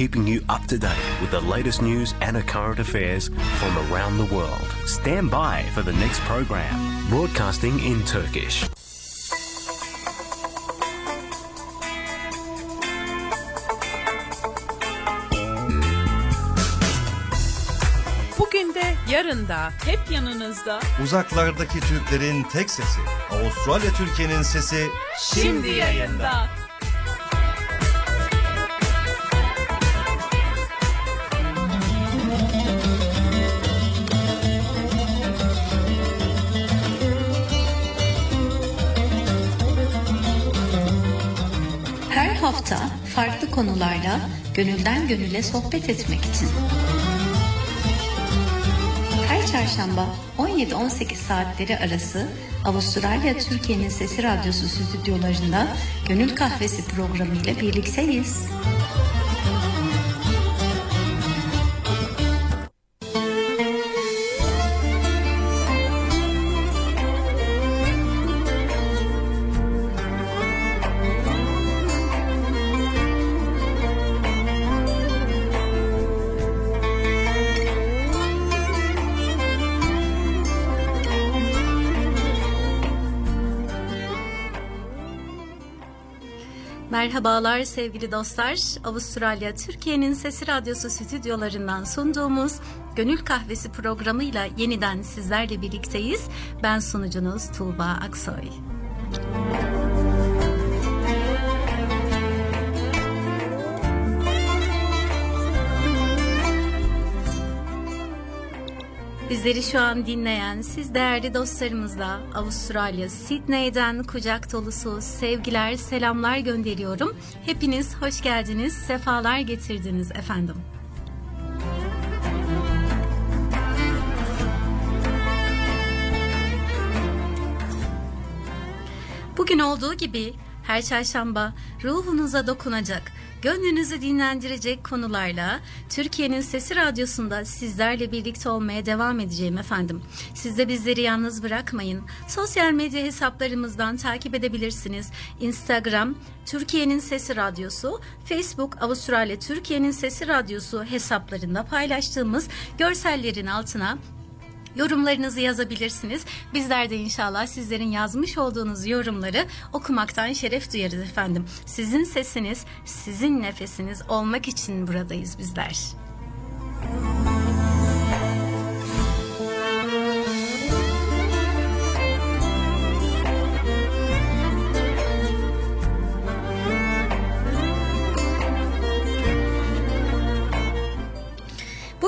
keeping you up to date with the latest news and current affairs from around the world. Stand by for the next program, broadcasting in Turkish. Bugün de yarın da hep yanınızda. Uzaklardaki Türklerin tek sesi. Avustralya Türkiye'nin sesi Şimdi yayında. Konularla gönülden gönüle sohbet etmek için. Her çarşamba 17-18 saatleri arası Avustralya Türkiye'nin Sesi Radyosu stüdyolarında Gönül Kahvesi programı ile birlikteyiz. Merhabalar sevgili dostlar. Avustralya Türkiye'nin Sesi Radyosu stüdyolarından sunduğumuz Gönül Kahvesi programıyla yeniden sizlerle birlikteyiz. Ben sunucunuz Tuğba Aksoy. Bizleri şu an dinleyen siz değerli dostlarımızla Avustralya Sydney'den kucak dolusu sevgiler, selamlar gönderiyorum. Hepiniz hoş geldiniz, sefalar getirdiniz efendim. Bugün olduğu gibi her çarşamba ruhunuza dokunacak, gönlünüzü dinlendirecek konularla Türkiye'nin Sesi Radyosu'nda sizlerle birlikte olmaya devam edeceğim efendim. Siz de bizleri yalnız bırakmayın. Sosyal medya hesaplarımızdan takip edebilirsiniz. Instagram Türkiye'nin Sesi Radyosu, Facebook Avustralya Türkiye'nin Sesi Radyosu hesaplarında paylaştığımız görsellerin altına Yorumlarınızı yazabilirsiniz. Bizler de inşallah sizlerin yazmış olduğunuz yorumları okumaktan şeref duyarız efendim. Sizin sesiniz, sizin nefesiniz olmak için buradayız bizler.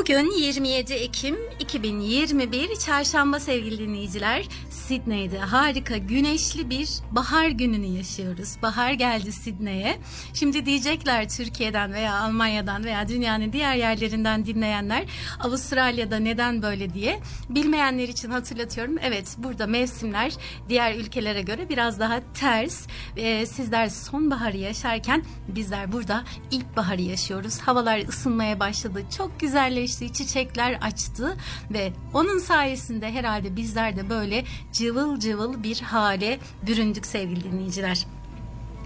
Bugün 27 Ekim 2021 Çarşamba sevgili dinleyiciler. Sydney'de harika güneşli bir bahar gününü yaşıyoruz. Bahar geldi Sydney'e. Şimdi diyecekler Türkiye'den veya Almanya'dan veya dünyanın diğer yerlerinden dinleyenler Avustralya'da neden böyle diye. Bilmeyenler için hatırlatıyorum. Evet burada mevsimler diğer ülkelere göre biraz daha ters. Ee, sizler sonbaharı yaşarken bizler burada ilkbaharı yaşıyoruz. Havalar ısınmaya başladı. Çok güzelleşti. Çiçekler açtı ve onun sayesinde herhalde bizler de böyle cıvıl cıvıl bir hale büründük sevgili dinleyiciler.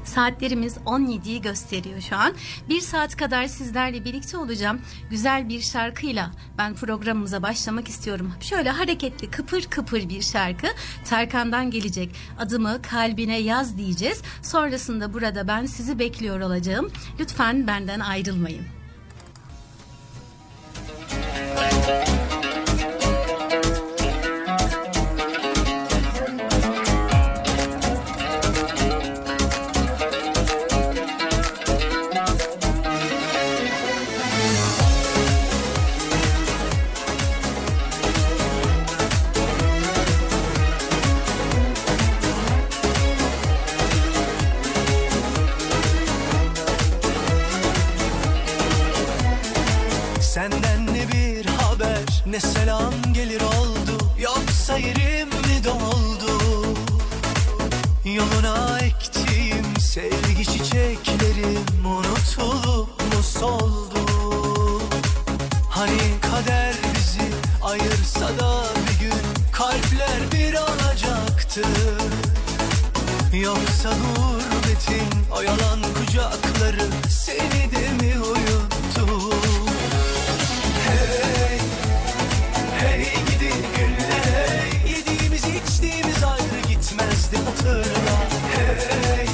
Saatlerimiz 17'yi gösteriyor şu an. Bir saat kadar sizlerle birlikte olacağım. Güzel bir şarkıyla ben programımıza başlamak istiyorum. Şöyle hareketli kıpır kıpır bir şarkı. Tarkan'dan gelecek. Adımı kalbine yaz diyeceğiz. Sonrasında burada ben sizi bekliyor olacağım. Lütfen benden ayrılmayın. Thank you. Oysa gurbetin o yalan kucakları Seni de mi uyuttu? Hey, hey gidi günler hey. Yediğimiz içtiğimiz ayrı gitmezdi hatırla Hey,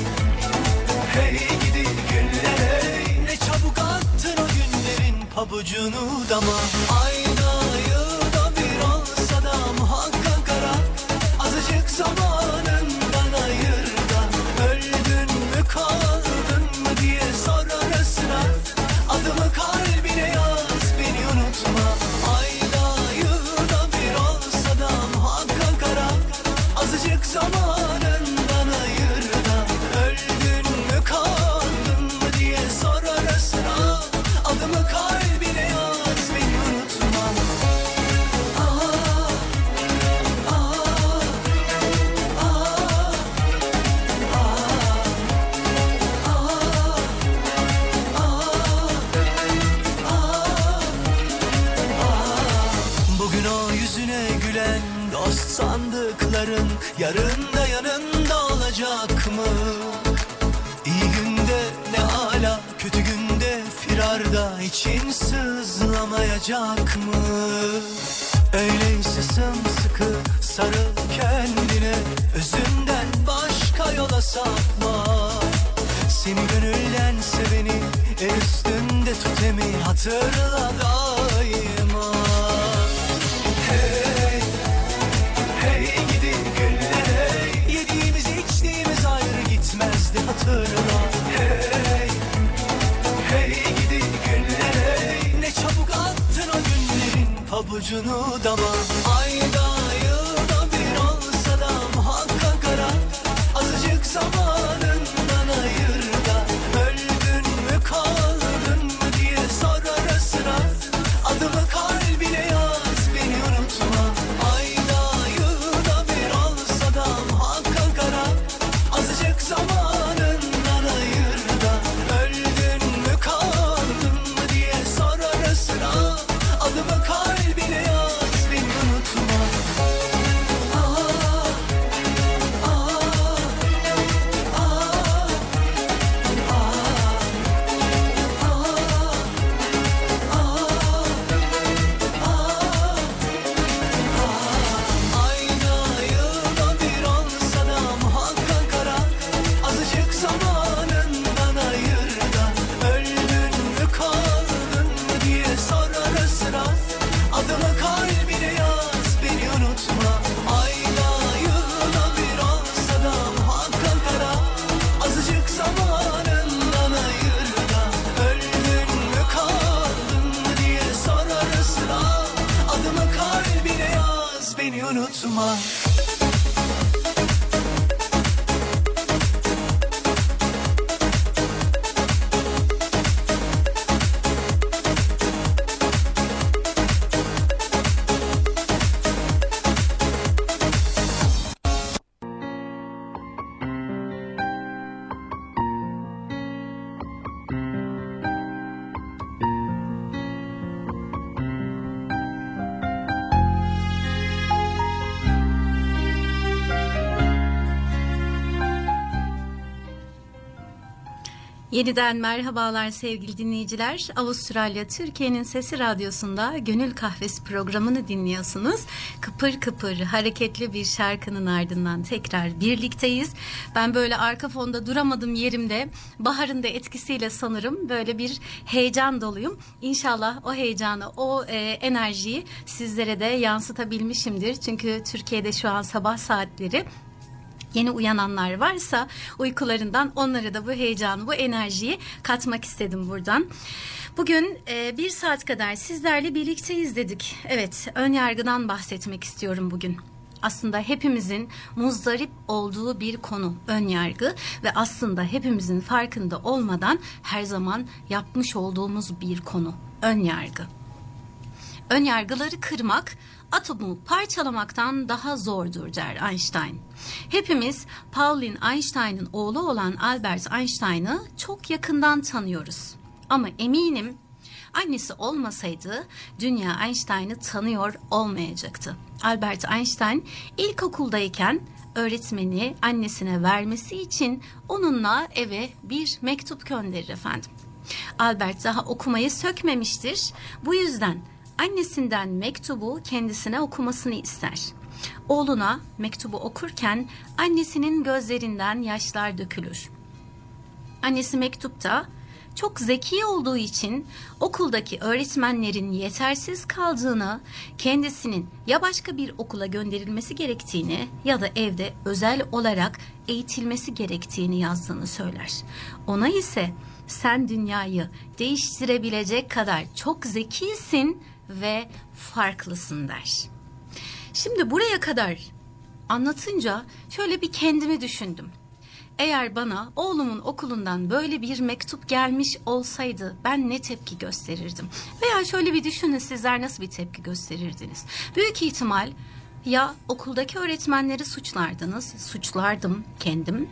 hey gidi günler hey. Ne çabuk attın o günlerin pabucunu dama Ay Yeniden merhabalar sevgili dinleyiciler. Avustralya Türkiye'nin Sesi Radyosu'nda Gönül Kahvesi programını dinliyorsunuz. Kıpır kıpır hareketli bir şarkının ardından tekrar birlikteyiz. Ben böyle arka fonda duramadım yerimde. Baharın da etkisiyle sanırım böyle bir heyecan doluyum. İnşallah o heyecanı, o e, enerjiyi sizlere de yansıtabilmişimdir. Çünkü Türkiye'de şu an sabah saatleri Yeni uyananlar varsa uykularından onlara da bu heyecanı, bu enerjiyi katmak istedim buradan. Bugün e, bir saat kadar sizlerle birlikteyiz dedik. Evet, ön yargıdan bahsetmek istiyorum bugün. Aslında hepimizin muzdarip olduğu bir konu ön yargı ve aslında hepimizin farkında olmadan her zaman yapmış olduğumuz bir konu ön yargı. Ön yargıları kırmak atomu parçalamaktan daha zordur der Einstein. Hepimiz Pauline Einstein'ın oğlu olan Albert Einstein'ı çok yakından tanıyoruz. Ama eminim annesi olmasaydı dünya Einstein'ı tanıyor olmayacaktı. Albert Einstein ilkokuldayken öğretmeni annesine vermesi için onunla eve bir mektup gönderir efendim. Albert daha okumayı sökmemiştir. Bu yüzden annesinden mektubu kendisine okumasını ister. Oğluna mektubu okurken annesinin gözlerinden yaşlar dökülür. Annesi mektupta çok zeki olduğu için okuldaki öğretmenlerin yetersiz kaldığını, kendisinin ya başka bir okula gönderilmesi gerektiğini ya da evde özel olarak eğitilmesi gerektiğini yazdığını söyler. Ona ise sen dünyayı değiştirebilecek kadar çok zekisin ve farklısın der. Şimdi buraya kadar anlatınca şöyle bir kendimi düşündüm. Eğer bana oğlumun okulundan böyle bir mektup gelmiş olsaydı ben ne tepki gösterirdim? Veya şöyle bir düşünün sizler nasıl bir tepki gösterirdiniz? Büyük ihtimal ya okuldaki öğretmenleri suçlardınız, suçlardım kendim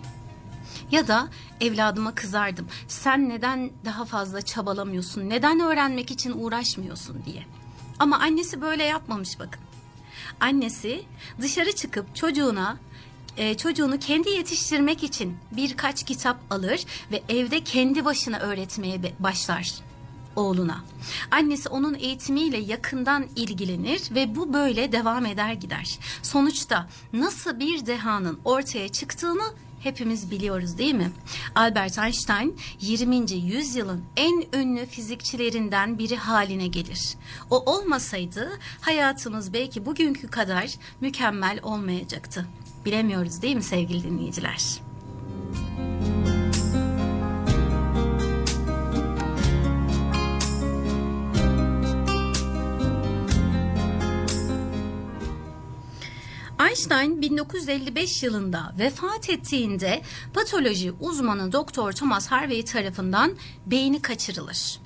ya da evladıma kızardım. Sen neden daha fazla çabalamıyorsun? Neden öğrenmek için uğraşmıyorsun diye. Ama annesi böyle yapmamış bakın. Annesi dışarı çıkıp çocuğuna e, çocuğunu kendi yetiştirmek için birkaç kitap alır ve evde kendi başına öğretmeye başlar oğluna. Annesi onun eğitimiyle yakından ilgilenir ve bu böyle devam eder gider. Sonuçta nasıl bir dehanın ortaya çıktığını hepimiz biliyoruz değil mi? Albert Einstein 20. yüzyılın en ünlü fizikçilerinden biri haline gelir. O olmasaydı hayatımız belki bugünkü kadar mükemmel olmayacaktı. Bilemiyoruz değil mi sevgili dinleyiciler? Einstein 1955 yılında vefat ettiğinde patoloji uzmanı Doktor Thomas Harvey tarafından beyni kaçırılır.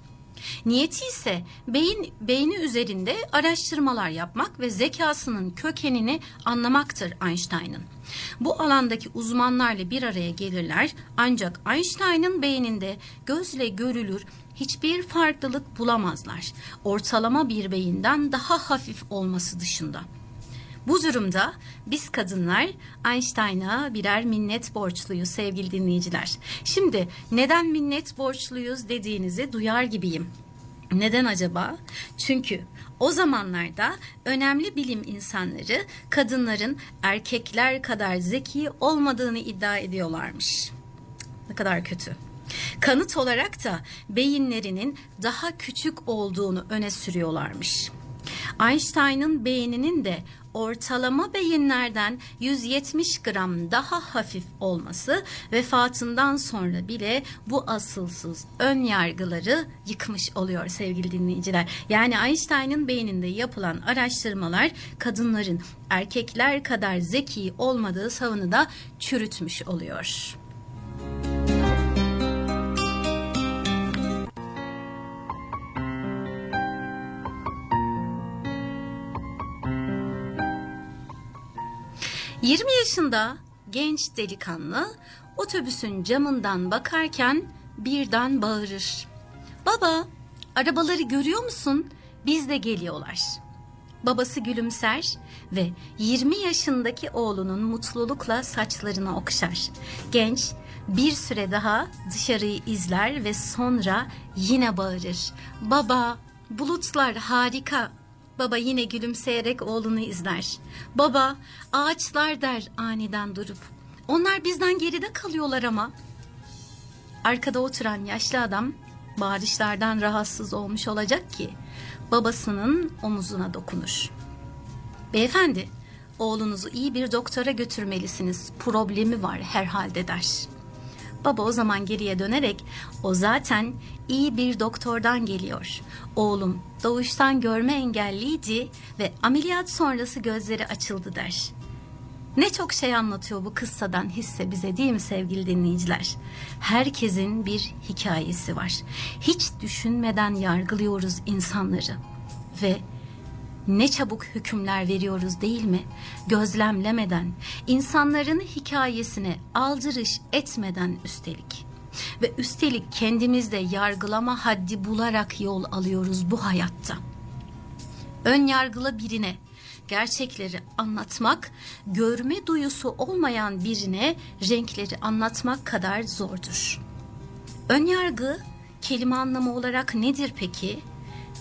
Niyeti ise beyin beyni üzerinde araştırmalar yapmak ve zekasının kökenini anlamaktır Einstein'ın. Bu alandaki uzmanlarla bir araya gelirler ancak Einstein'ın beyninde gözle görülür hiçbir farklılık bulamazlar. Ortalama bir beyinden daha hafif olması dışında. Bu durumda biz kadınlar Einstein'a birer minnet borçluyuz sevgili dinleyiciler. Şimdi neden minnet borçluyuz dediğinizi duyar gibiyim. Neden acaba? Çünkü o zamanlarda önemli bilim insanları kadınların erkekler kadar zeki olmadığını iddia ediyorlarmış. Ne kadar kötü. Kanıt olarak da beyinlerinin daha küçük olduğunu öne sürüyorlarmış. Einstein'ın beyninin de ortalama beyinlerden 170 gram daha hafif olması vefatından sonra bile bu asılsız ön yargıları yıkmış oluyor sevgili dinleyiciler. Yani Einstein'ın beyninde yapılan araştırmalar kadınların erkekler kadar zeki olmadığı savını da çürütmüş oluyor. 20 yaşında genç delikanlı otobüsün camından bakarken birden bağırır. Baba, arabaları görüyor musun? Biz de geliyorlar. Babası gülümser ve 20 yaşındaki oğlunun mutlulukla saçlarını okşar. Genç bir süre daha dışarıyı izler ve sonra yine bağırır. Baba, bulutlar harika, Baba yine gülümseyerek oğlunu izler. Baba ağaçlar der aniden durup. Onlar bizden geride kalıyorlar ama. Arkada oturan yaşlı adam bağırışlardan rahatsız olmuş olacak ki babasının omuzuna dokunur. Beyefendi oğlunuzu iyi bir doktora götürmelisiniz problemi var herhalde der. Baba o zaman geriye dönerek o zaten iyi bir doktordan geliyor. Oğlum doğuştan görme engelliydi ve ameliyat sonrası gözleri açıldı der. Ne çok şey anlatıyor bu kıssadan hisse bize değil mi sevgili dinleyiciler? Herkesin bir hikayesi var. Hiç düşünmeden yargılıyoruz insanları ve ne çabuk hükümler veriyoruz değil mi? Gözlemlemeden, insanların hikayesine aldırış etmeden üstelik. Ve üstelik kendimizde yargılama haddi bularak yol alıyoruz bu hayatta. Ön yargılı birine gerçekleri anlatmak, görme duyusu olmayan birine renkleri anlatmak kadar zordur. Ön yargı kelime anlamı olarak nedir peki?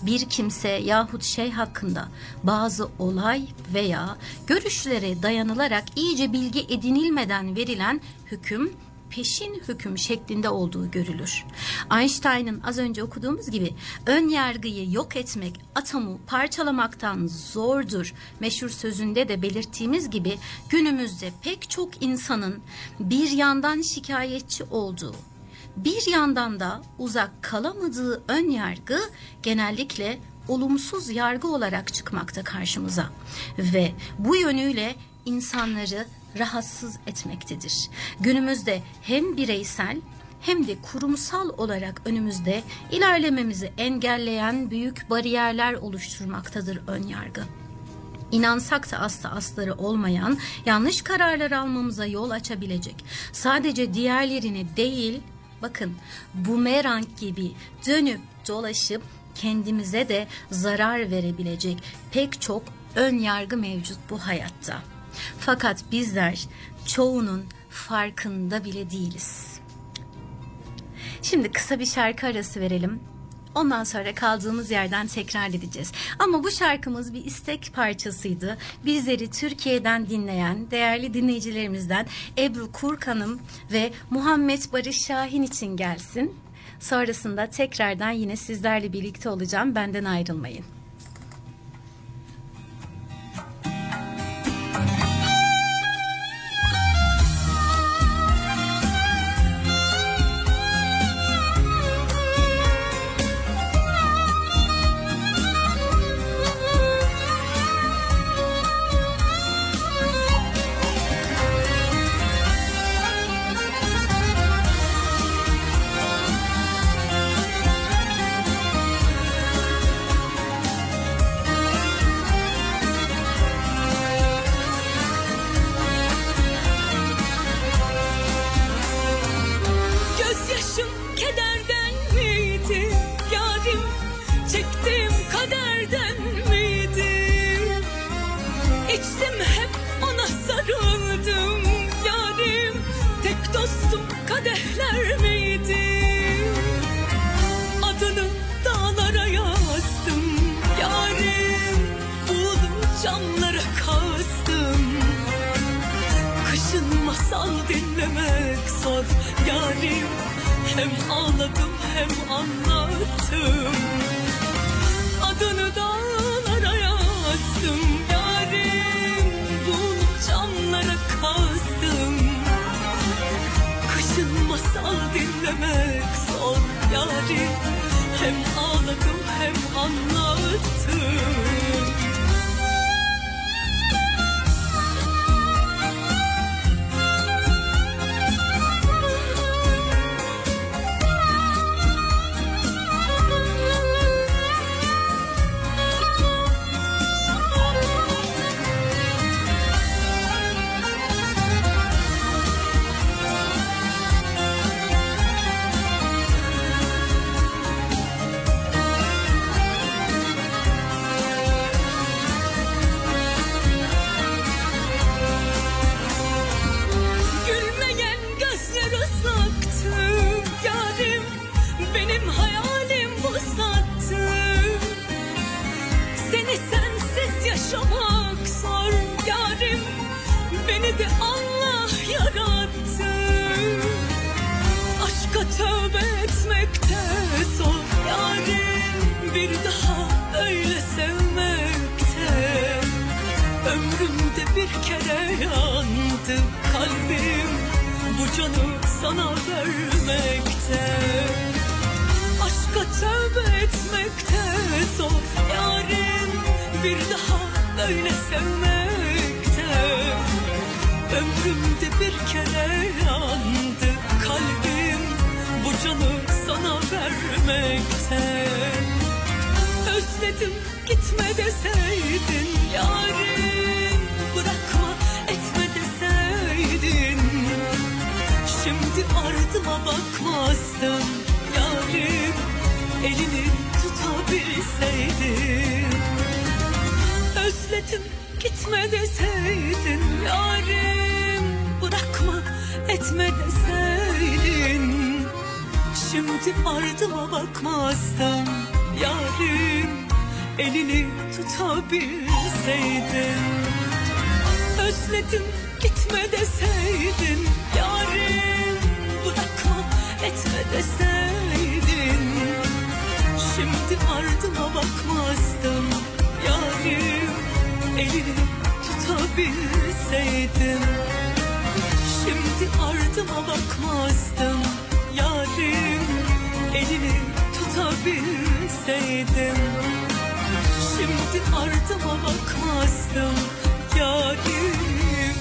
bir kimse yahut şey hakkında bazı olay veya görüşlere dayanılarak iyice bilgi edinilmeden verilen hüküm, peşin hüküm şeklinde olduğu görülür. Einstein'ın az önce okuduğumuz gibi ön yargıyı yok etmek atomu parçalamaktan zordur meşhur sözünde de belirttiğimiz gibi günümüzde pek çok insanın bir yandan şikayetçi olduğu bir yandan da uzak kalamadığı ön yargı genellikle olumsuz yargı olarak çıkmakta karşımıza ve bu yönüyle insanları rahatsız etmektedir. Günümüzde hem bireysel hem de kurumsal olarak önümüzde ilerlememizi engelleyen büyük bariyerler oluşturmaktadır ön yargı. İnansak da asla asları olmayan yanlış kararlar almamıza yol açabilecek. Sadece diğerlerini değil, bakın bumerang gibi dönüp dolaşıp kendimize de zarar verebilecek pek çok ön yargı mevcut bu hayatta. Fakat bizler çoğunun farkında bile değiliz. Şimdi kısa bir şarkı arası verelim. Ondan sonra kaldığımız yerden tekrar edeceğiz. Ama bu şarkımız bir istek parçasıydı. Bizleri Türkiye'den dinleyen değerli dinleyicilerimizden Ebru Kurkan'ım ve Muhammed Barış Şahin için gelsin. Sonrasında tekrardan yine sizlerle birlikte olacağım. Benden ayrılmayın. böyle sevmekten Ömrümde bir kere yandı kalbim Bu canı sana vermekten Özledim gitme deseydin yarim Bırakma etme deseydin. Şimdi ardıma bakmazdın yarim Elini tutabilseydin özledim. Gitme deseydin yarim. Bırakma etme deseydin. Şimdi ardıma bakmazdım yarim. Elini tutabilseydim. Özledim gitme deseydin yarim. Bırakma etme deseydin. Şimdi ardıma bakmazdım tutabilseydim. Şimdi ardıma bakmazdım yarim Elini tutabilseydim. Şimdi ardıma bakmazdım yarim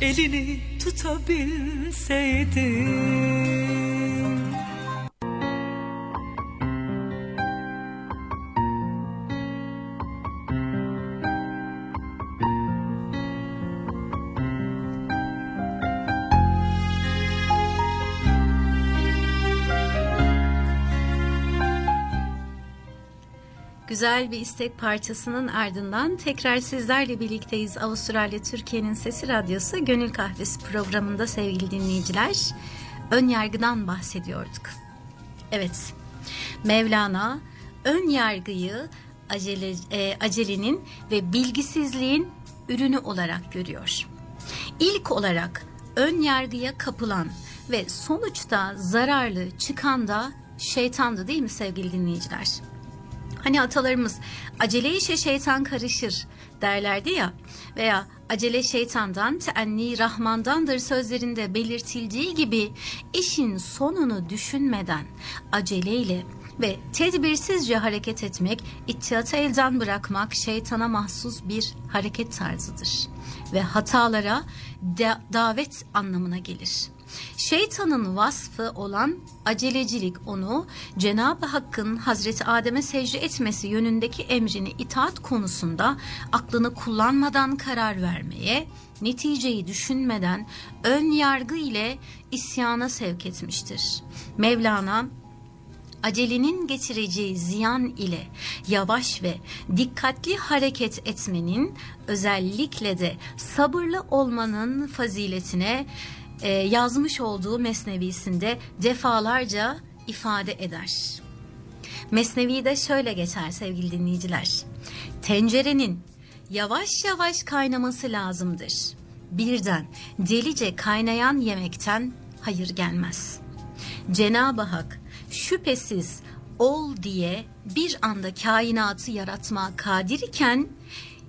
Elini tutabilseydim Güzel bir istek parçasının ardından tekrar sizlerle birlikteyiz. Avustralya Türkiye'nin Sesi Radyosu Gönül Kahvesi programında sevgili dinleyiciler. Ön yargıdan bahsediyorduk. Evet, Mevlana ön yargıyı acele, e, acelenin ve bilgisizliğin ürünü olarak görüyor. İlk olarak ön yargıya kapılan ve sonuçta zararlı çıkan da şeytandı değil mi sevgili dinleyiciler? Hani atalarımız acele işe şeytan karışır derlerdi ya veya acele şeytandan teenni rahmandandır sözlerinde belirtildiği gibi işin sonunu düşünmeden aceleyle ve tedbirsizce hareket etmek, ittiyatı elden bırakmak şeytana mahsus bir hareket tarzıdır ve hatalara de- davet anlamına gelir. Şeytanın vasfı olan acelecilik onu Cenab-ı Hakk'ın Hazreti Adem'e secde etmesi yönündeki emrini itaat konusunda aklını kullanmadan karar vermeye, neticeyi düşünmeden ön yargı ile isyana sevk etmiştir. Mevlana acelenin getireceği ziyan ile yavaş ve dikkatli hareket etmenin özellikle de sabırlı olmanın faziletine e, yazmış olduğu mesnevisinde defalarca ifade eder. Mesnevi'de şöyle geçer sevgili dinleyiciler. Tencerenin yavaş yavaş kaynaması lazımdır. Birden delice kaynayan yemekten hayır gelmez. Cenab-ı Hak şüphesiz ol diye bir anda kainatı yaratmaya kadir iken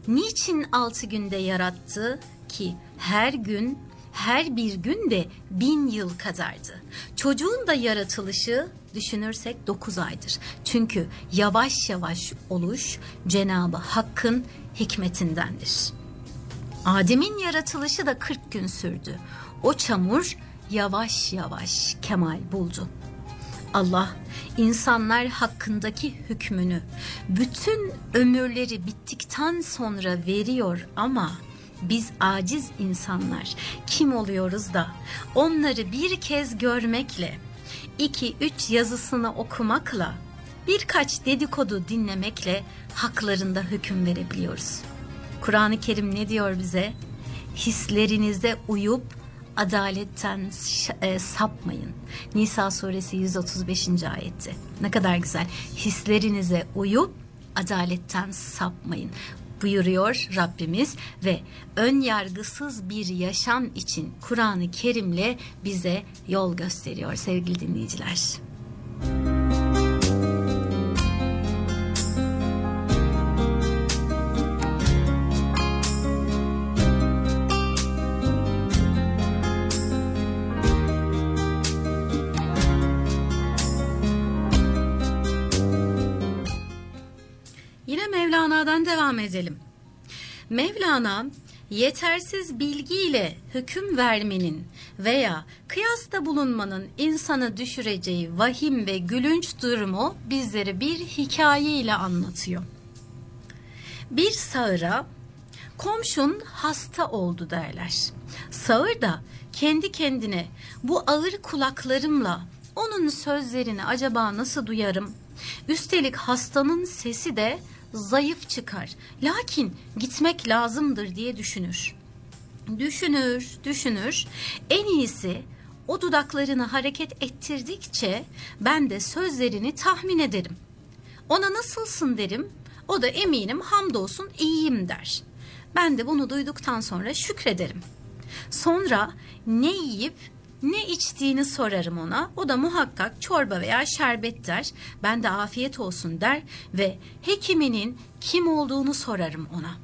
niçin altı günde yarattı ki her gün her bir gün de bin yıl kadardı. Çocuğun da yaratılışı düşünürsek dokuz aydır. Çünkü yavaş yavaş oluş Cenabı Hakk'ın hikmetindendir. Adem'in yaratılışı da 40 gün sürdü. O çamur yavaş yavaş kemal buldu. Allah insanlar hakkındaki hükmünü bütün ömürleri bittikten sonra veriyor ama biz aciz insanlar kim oluyoruz da onları bir kez görmekle iki üç yazısını okumakla birkaç dedikodu dinlemekle haklarında hüküm verebiliyoruz. Kur'an-ı Kerim ne diyor bize? Hislerinize uyup adaletten e, sapmayın. Nisa suresi 135. ayette. Ne kadar güzel. Hislerinize uyup adaletten sapmayın buyuruyor Rabbimiz ve ön yargısız bir yaşam için Kur'an-ı Kerim'le bize yol gösteriyor sevgili dinleyiciler. Yine Mevlana'dan devam edelim. Mevlana yetersiz bilgiyle hüküm vermenin veya kıyasta bulunmanın insanı düşüreceği vahim ve gülünç durumu bizlere bir hikaye ile anlatıyor. Bir sağıra komşun hasta oldu derler. Sağır da kendi kendine bu ağır kulaklarımla onun sözlerini acaba nasıl duyarım? Üstelik hastanın sesi de zayıf çıkar. Lakin gitmek lazımdır diye düşünür. Düşünür, düşünür. En iyisi o dudaklarını hareket ettirdikçe ben de sözlerini tahmin ederim. Ona nasılsın derim. O da eminim hamdolsun iyiyim der. Ben de bunu duyduktan sonra şükrederim. Sonra ne yiyip ne içtiğini sorarım ona. O da muhakkak çorba veya şerbet der. Ben de afiyet olsun der ve hekiminin kim olduğunu sorarım ona.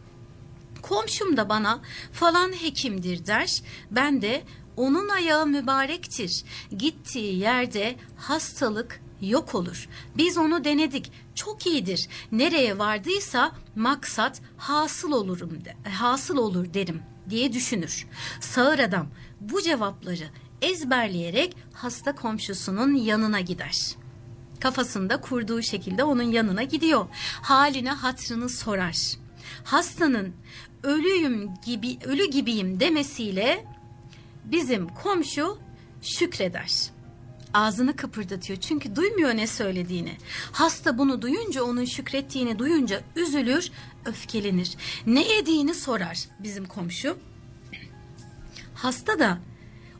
Komşum da bana falan hekimdir der. Ben de onun ayağı mübarektir. Gittiği yerde hastalık yok olur. Biz onu denedik. Çok iyidir. Nereye vardıysa maksat hasıl olurum de, hasıl olur derim diye düşünür. Sağır adam bu cevapları ezberleyerek hasta komşusunun yanına gider. Kafasında kurduğu şekilde onun yanına gidiyor. Haline hatrını sorar. Hastanın ölüyüm gibi ölü gibiyim demesiyle bizim komşu şükreder. Ağzını kıpırdatıyor çünkü duymuyor ne söylediğini. Hasta bunu duyunca onun şükrettiğini duyunca üzülür, öfkelenir. Ne yediğini sorar bizim komşu. Hasta da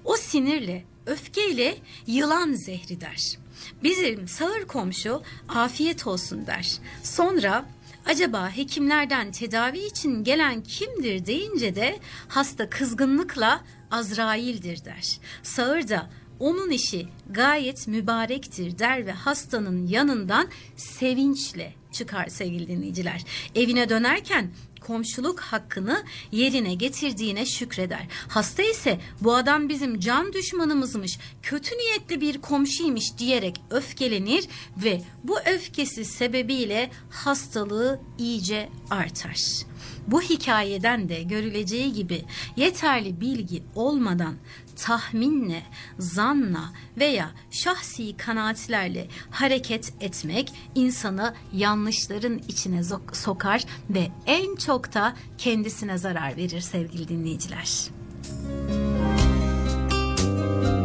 o sinirle, öfkeyle yılan zehri der. Bizim sağır komşu afiyet olsun der. Sonra acaba hekimlerden tedavi için gelen kimdir deyince de hasta kızgınlıkla Azrail'dir der. Sağır da onun işi gayet mübarektir der ve hastanın yanından sevinçle çıkar sevgili dinleyiciler. Evine dönerken komşuluk hakkını yerine getirdiğine şükreder. Hasta ise bu adam bizim can düşmanımızmış, kötü niyetli bir komşuymuş diyerek öfkelenir ve bu öfkesi sebebiyle hastalığı iyice artar. Bu hikayeden de görüleceği gibi yeterli bilgi olmadan tahminle, zanla veya şahsi kanaatlerle hareket etmek insanı yanlışların içine sokar ve en çok da kendisine zarar verir sevgili dinleyiciler. Bir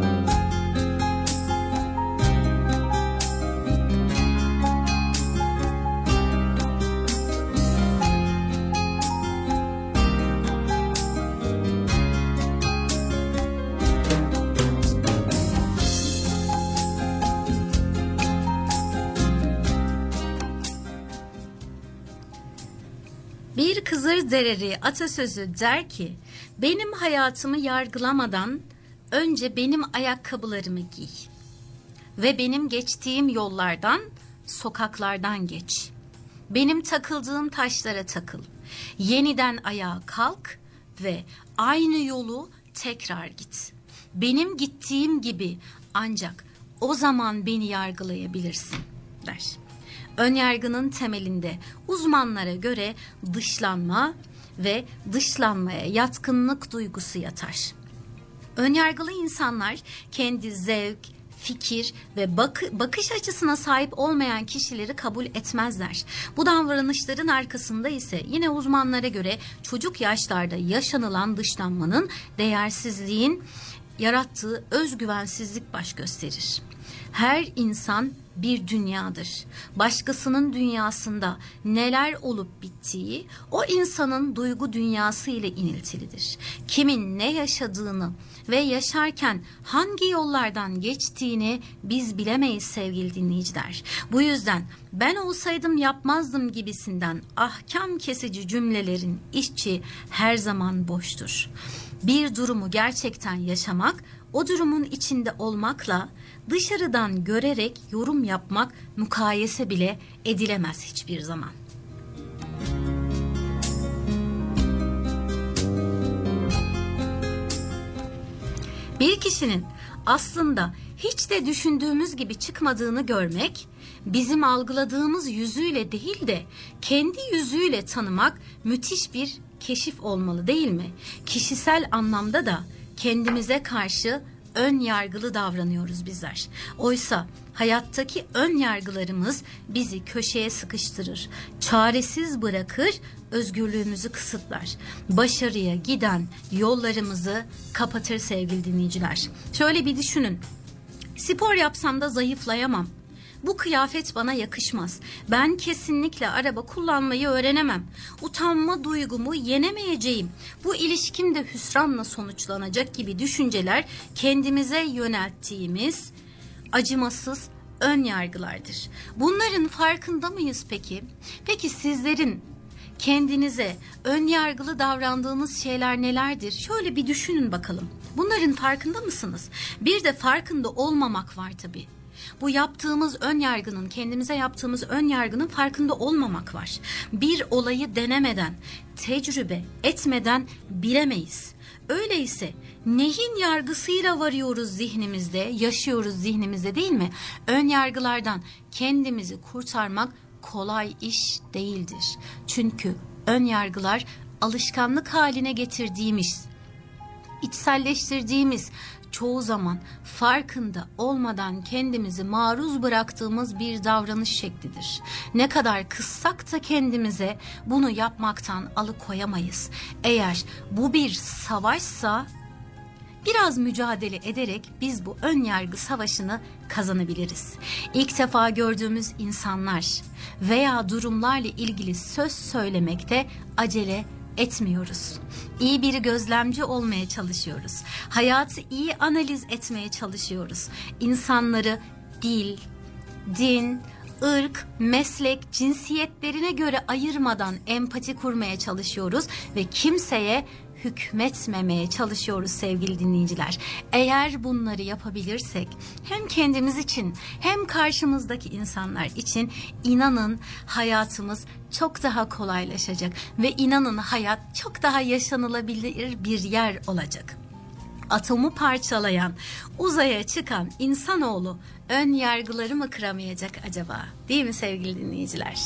Kızır Dereri atasözü der ki benim hayatımı yargılamadan önce benim ayakkabılarımı giy ve benim geçtiğim yollardan sokaklardan geç. Benim takıldığım taşlara takıl. Yeniden ayağa kalk ve aynı yolu tekrar git. Benim gittiğim gibi ancak o zaman beni yargılayabilirsin der. Önyargının temelinde uzmanlara göre dışlanma ve dışlanmaya yatkınlık duygusu yatar. Önyargılı insanlar kendi zevk, fikir ve bak bakış açısına sahip olmayan kişileri kabul etmezler. Bu davranışların arkasında ise yine uzmanlara göre çocuk yaşlarda yaşanılan dışlanmanın değersizliğin yarattığı özgüvensizlik baş gösterir. Her insan bir dünyadır. Başkasının dünyasında neler olup bittiği o insanın duygu dünyası ile iniltilidir. Kimin ne yaşadığını ve yaşarken hangi yollardan geçtiğini biz bilemeyiz sevgili dinleyiciler. Bu yüzden ben olsaydım yapmazdım gibisinden ahkam kesici cümlelerin işçi her zaman boştur. Bir durumu gerçekten yaşamak, o durumun içinde olmakla dışarıdan görerek yorum yapmak mukayese bile edilemez hiçbir zaman. Bir kişinin aslında hiç de düşündüğümüz gibi çıkmadığını görmek, bizim algıladığımız yüzüyle değil de kendi yüzüyle tanımak müthiş bir keşif olmalı değil mi? Kişisel anlamda da kendimize karşı ön yargılı davranıyoruz bizler. Oysa hayattaki ön yargılarımız bizi köşeye sıkıştırır, çaresiz bırakır, özgürlüğümüzü kısıtlar. Başarıya giden yollarımızı kapatır sevgili dinleyiciler. Şöyle bir düşünün. Spor yapsam da zayıflayamam. Bu kıyafet bana yakışmaz. Ben kesinlikle araba kullanmayı öğrenemem. Utanma duygumu yenemeyeceğim. Bu ilişkim de hüsranla sonuçlanacak gibi düşünceler kendimize yönelttiğimiz acımasız ön yargılardır. Bunların farkında mıyız peki? Peki sizlerin kendinize ön yargılı davrandığınız şeyler nelerdir? Şöyle bir düşünün bakalım. Bunların farkında mısınız? Bir de farkında olmamak var tabii. Bu yaptığımız ön yargının, kendimize yaptığımız ön yargının farkında olmamak var. Bir olayı denemeden, tecrübe etmeden bilemeyiz. Öyleyse neyin yargısıyla varıyoruz zihnimizde, yaşıyoruz zihnimizde değil mi? Ön yargılardan kendimizi kurtarmak kolay iş değildir. Çünkü ön yargılar alışkanlık haline getirdiğimiz, içselleştirdiğimiz, çoğu zaman farkında olmadan kendimizi maruz bıraktığımız bir davranış şeklidir. Ne kadar kıssak da kendimize bunu yapmaktan alıkoyamayız. Eğer bu bir savaşsa biraz mücadele ederek biz bu ön yargı savaşını kazanabiliriz. İlk defa gördüğümüz insanlar veya durumlarla ilgili söz söylemekte acele etmiyoruz. İyi bir gözlemci olmaya çalışıyoruz. Hayatı iyi analiz etmeye çalışıyoruz. İnsanları dil, din, ırk, meslek, cinsiyetlerine göre ayırmadan empati kurmaya çalışıyoruz ve kimseye hükmetmemeye çalışıyoruz sevgili dinleyiciler. Eğer bunları yapabilirsek hem kendimiz için hem karşımızdaki insanlar için inanın hayatımız çok daha kolaylaşacak ve inanın hayat çok daha yaşanılabilir bir yer olacak atomu parçalayan, uzaya çıkan insanoğlu ön yargıları mı kıramayacak acaba? Değil mi sevgili dinleyiciler?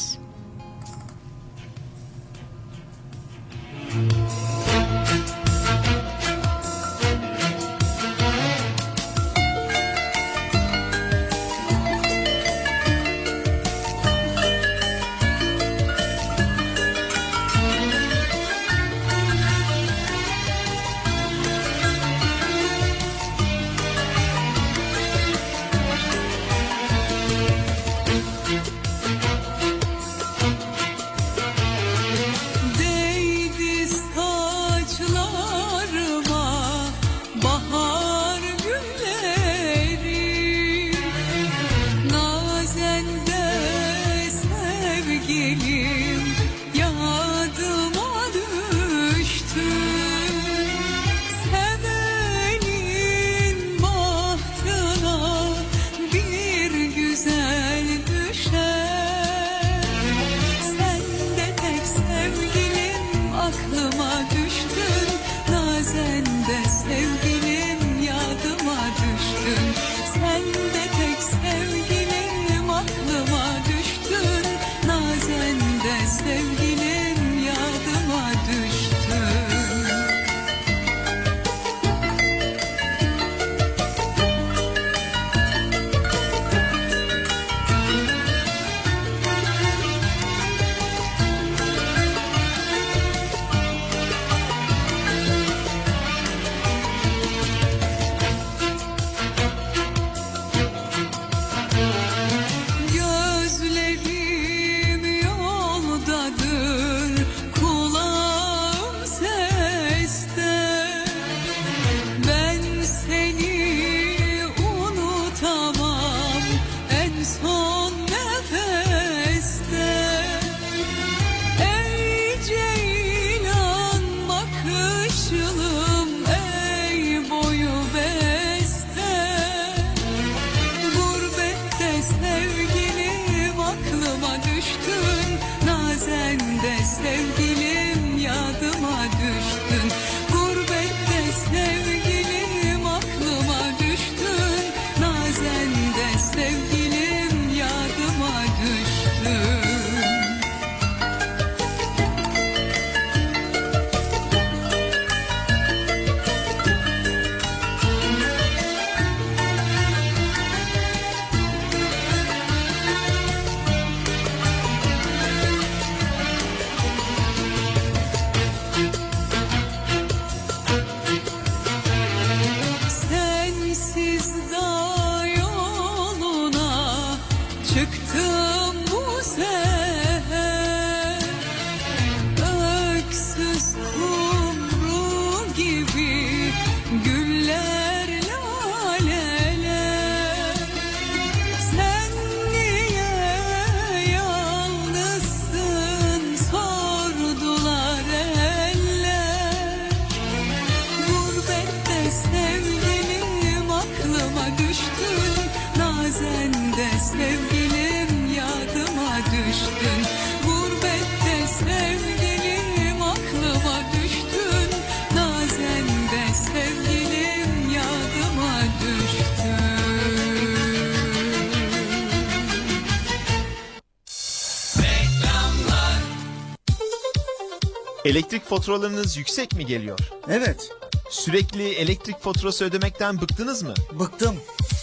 Elektrik faturalarınız yüksek mi geliyor? Evet, Sürekli elektrik faturası ödemekten bıktınız mı? bıktım.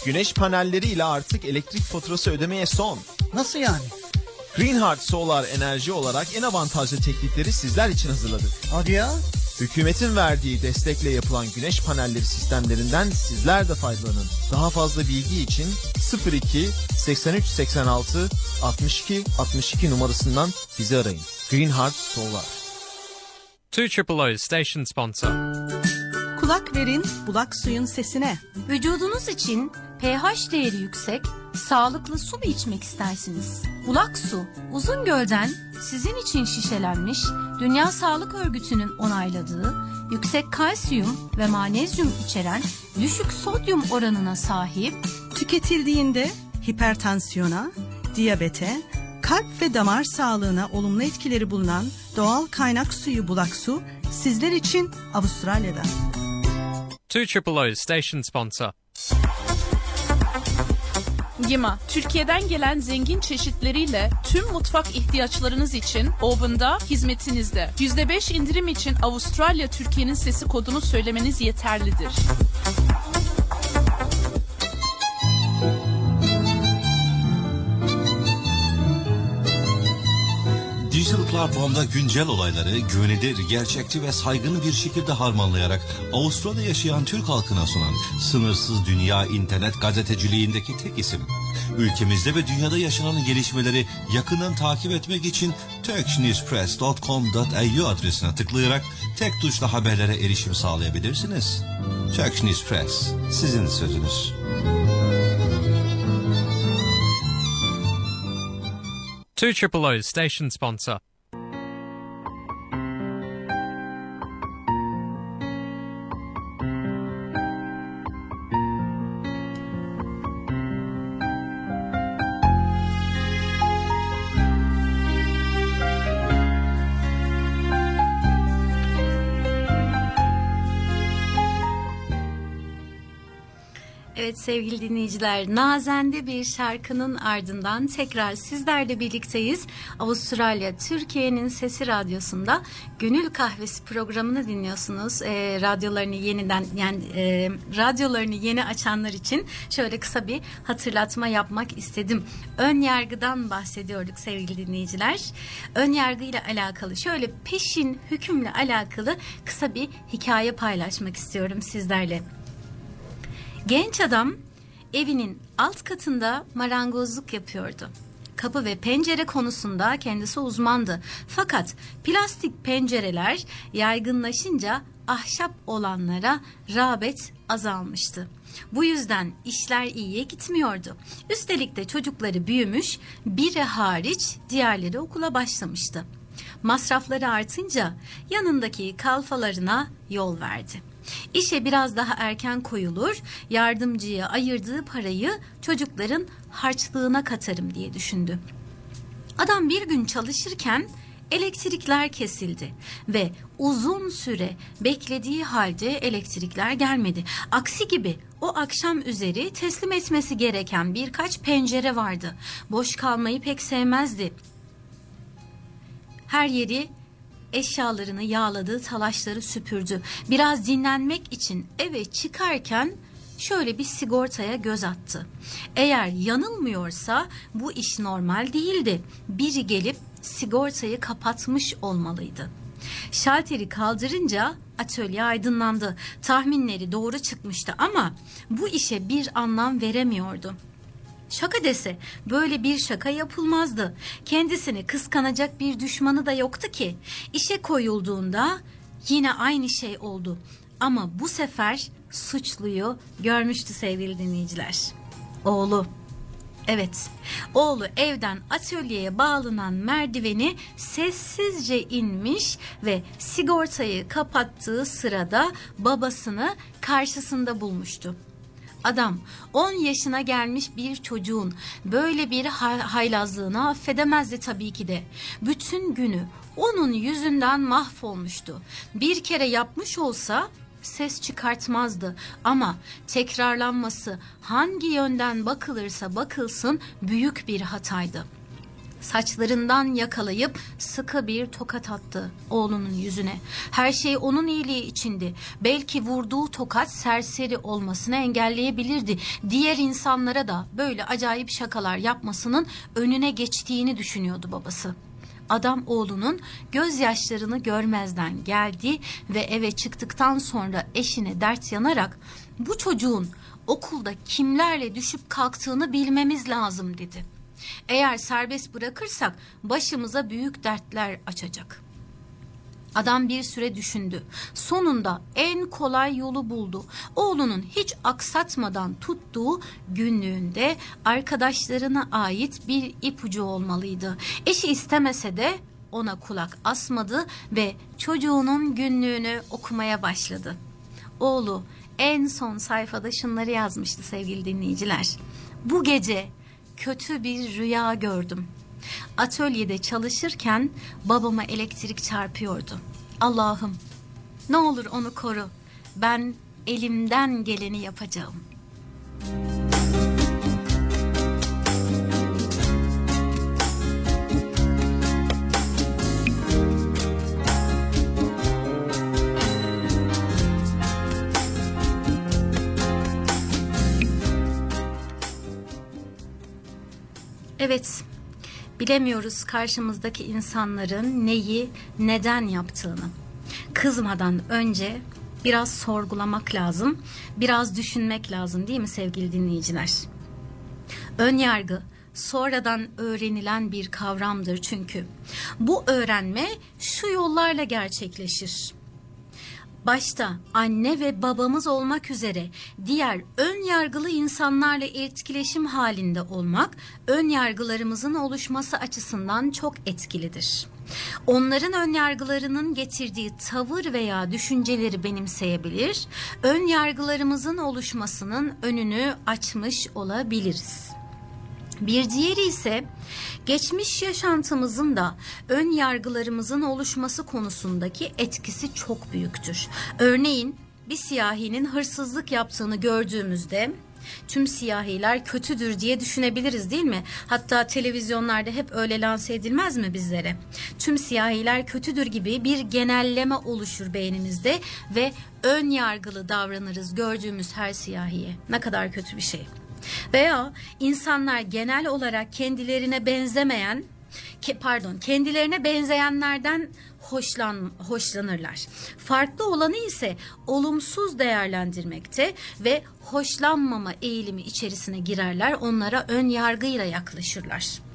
Güneş panelleriyle artık elektrik faturası ödemeye son. Nasıl yani? Greenheart Solar Enerji olarak en avantajlı teklifleri sizler için hazırladık. Hadi ya. Hükümetin verdiği destekle yapılan güneş panelleri sistemlerinden sizler de faydalanın. Daha fazla bilgi için 02 83 86 62 62 numarasından bizi arayın. Greenheart Solar. 2 station sponsor. Kulak verin bulak suyun sesine. Vücudunuz için pH değeri yüksek, sağlıklı su mu içmek istersiniz? Bulak su, uzun gölden sizin için şişelenmiş, Dünya Sağlık Örgütü'nün onayladığı, yüksek kalsiyum ve magnezyum içeren düşük sodyum oranına sahip, Tüketildiğinde hipertansiyona, diyabete, kalp ve damar sağlığına olumlu etkileri bulunan doğal kaynak suyu bulak su sizler için Avustralya'da. 2 station sponsor. Gima, Türkiye'den gelen zengin çeşitleriyle tüm mutfak ihtiyaçlarınız için Oven'da hizmetinizde. %5 indirim için Avustralya Türkiye'nin sesi kodunu söylemeniz yeterlidir. Dijital platformda güncel olayları güvenilir, gerçekçi ve saygın bir şekilde harmanlayarak Avustralya'da yaşayan Türk halkına sunan sınırsız dünya internet gazeteciliğindeki tek isim. Ülkemizde ve dünyada yaşanan gelişmeleri yakından takip etmek için turkishnewspress.com.au adresine tıklayarak tek tuşla haberlere erişim sağlayabilirsiniz. Turkish News Press, sizin sözünüz. 2 station sponsor. Sevgili dinleyiciler, nazende bir şarkının ardından tekrar sizlerle birlikteyiz. Avustralya, Türkiye'nin Sesi Radyosu'nda Gönül Kahvesi programını dinliyorsunuz. E, radyolarını yeniden, yani e, radyolarını yeni açanlar için şöyle kısa bir hatırlatma yapmak istedim. Ön yargıdan bahsediyorduk sevgili dinleyiciler. Ön yargı ile alakalı şöyle peşin hükümle alakalı kısa bir hikaye paylaşmak istiyorum sizlerle. Genç adam evinin alt katında marangozluk yapıyordu. Kapı ve pencere konusunda kendisi uzmandı. Fakat plastik pencereler yaygınlaşınca ahşap olanlara rağbet azalmıştı. Bu yüzden işler iyiye gitmiyordu. Üstelik de çocukları büyümüş, biri hariç diğerleri okula başlamıştı. Masrafları artınca yanındaki kalfalarına yol verdi. İşe biraz daha erken koyulur, yardımcıya ayırdığı parayı çocukların harçlığına katarım diye düşündü. Adam bir gün çalışırken elektrikler kesildi ve uzun süre beklediği halde elektrikler gelmedi. Aksi gibi o akşam üzeri teslim etmesi gereken birkaç pencere vardı. Boş kalmayı pek sevmezdi. Her yeri eşyalarını yağladı, talaşları süpürdü. Biraz dinlenmek için eve çıkarken şöyle bir sigortaya göz attı. Eğer yanılmıyorsa bu iş normal değildi. Biri gelip sigortayı kapatmış olmalıydı. Şalteri kaldırınca atölye aydınlandı. Tahminleri doğru çıkmıştı ama bu işe bir anlam veremiyordu. Şaka dese böyle bir şaka yapılmazdı. Kendisini kıskanacak bir düşmanı da yoktu ki. İşe koyulduğunda yine aynı şey oldu. Ama bu sefer suçluyu görmüştü sevgili dinleyiciler. Oğlu. Evet, oğlu evden atölyeye bağlanan merdiveni sessizce inmiş ve sigortayı kapattığı sırada babasını karşısında bulmuştu. Adam 10 yaşına gelmiş bir çocuğun böyle bir hay- haylazlığını affedemezdi tabii ki de. Bütün günü onun yüzünden mahvolmuştu. Bir kere yapmış olsa ses çıkartmazdı ama tekrarlanması hangi yönden bakılırsa bakılsın büyük bir hataydı. Saçlarından yakalayıp sıkı bir tokat attı oğlunun yüzüne. Her şey onun iyiliği içindi. Belki vurduğu tokat serseri olmasını engelleyebilirdi. Diğer insanlara da böyle acayip şakalar yapmasının önüne geçtiğini düşünüyordu babası. Adam oğlunun gözyaşlarını görmezden geldi ve eve çıktıktan sonra eşine dert yanarak bu çocuğun okulda kimlerle düşüp kalktığını bilmemiz lazım dedi. Eğer serbest bırakırsak başımıza büyük dertler açacak. Adam bir süre düşündü. Sonunda en kolay yolu buldu. Oğlunun hiç aksatmadan tuttuğu günlüğünde arkadaşlarına ait bir ipucu olmalıydı. Eşi istemese de ona kulak asmadı ve çocuğunun günlüğünü okumaya başladı. Oğlu en son sayfada şunları yazmıştı sevgili dinleyiciler. Bu gece kötü bir rüya gördüm. Atölyede çalışırken babama elektrik çarpıyordu. Allah'ım ne olur onu koru. Ben elimden geleni yapacağım. Evet, bilemiyoruz karşımızdaki insanların neyi, neden yaptığını. Kızmadan önce biraz sorgulamak lazım, biraz düşünmek lazım değil mi sevgili dinleyiciler? Ön yargı sonradan öğrenilen bir kavramdır çünkü. Bu öğrenme şu yollarla gerçekleşir başta anne ve babamız olmak üzere diğer ön yargılı insanlarla etkileşim halinde olmak ön yargılarımızın oluşması açısından çok etkilidir. Onların ön yargılarının getirdiği tavır veya düşünceleri benimseyebilir, ön yargılarımızın oluşmasının önünü açmış olabiliriz. Bir diğeri ise geçmiş yaşantımızın da ön yargılarımızın oluşması konusundaki etkisi çok büyüktür. Örneğin bir siyahinin hırsızlık yaptığını gördüğümüzde tüm siyahiler kötüdür diye düşünebiliriz değil mi? Hatta televizyonlarda hep öyle lanse edilmez mi bizlere? Tüm siyahiler kötüdür gibi bir genelleme oluşur beynimizde ve ön yargılı davranırız gördüğümüz her siyahiye. Ne kadar kötü bir şey. Veya insanlar genel olarak kendilerine benzemeyen pardon kendilerine benzeyenlerden hoşlan hoşlanırlar. Farklı olanı ise olumsuz değerlendirmekte ve hoşlanmama eğilimi içerisine girerler. Onlara ön yargıyla yaklaşırlar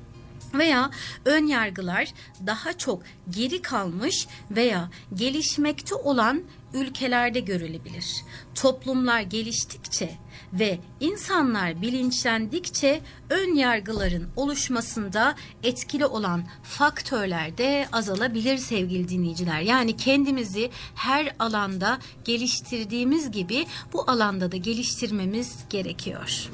veya ön yargılar daha çok geri kalmış veya gelişmekte olan ülkelerde görülebilir. Toplumlar geliştikçe ve insanlar bilinçlendikçe ön yargıların oluşmasında etkili olan faktörler de azalabilir sevgili dinleyiciler. Yani kendimizi her alanda geliştirdiğimiz gibi bu alanda da geliştirmemiz gerekiyor.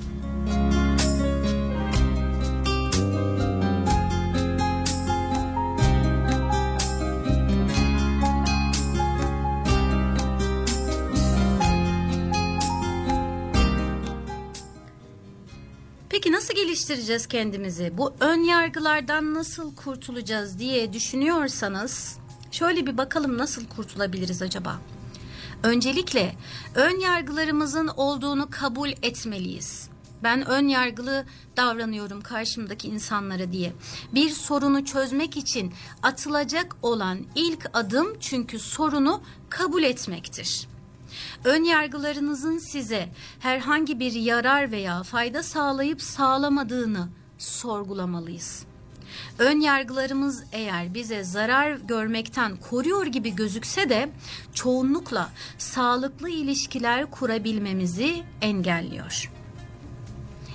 Peki nasıl geliştireceğiz kendimizi? Bu ön yargılardan nasıl kurtulacağız diye düşünüyorsanız şöyle bir bakalım nasıl kurtulabiliriz acaba? Öncelikle ön yargılarımızın olduğunu kabul etmeliyiz. Ben ön yargılı davranıyorum karşımdaki insanlara diye. Bir sorunu çözmek için atılacak olan ilk adım çünkü sorunu kabul etmektir. Ön yargılarınızın size herhangi bir yarar veya fayda sağlayıp sağlamadığını sorgulamalıyız. Ön yargılarımız eğer bize zarar görmekten koruyor gibi gözükse de çoğunlukla sağlıklı ilişkiler kurabilmemizi engelliyor.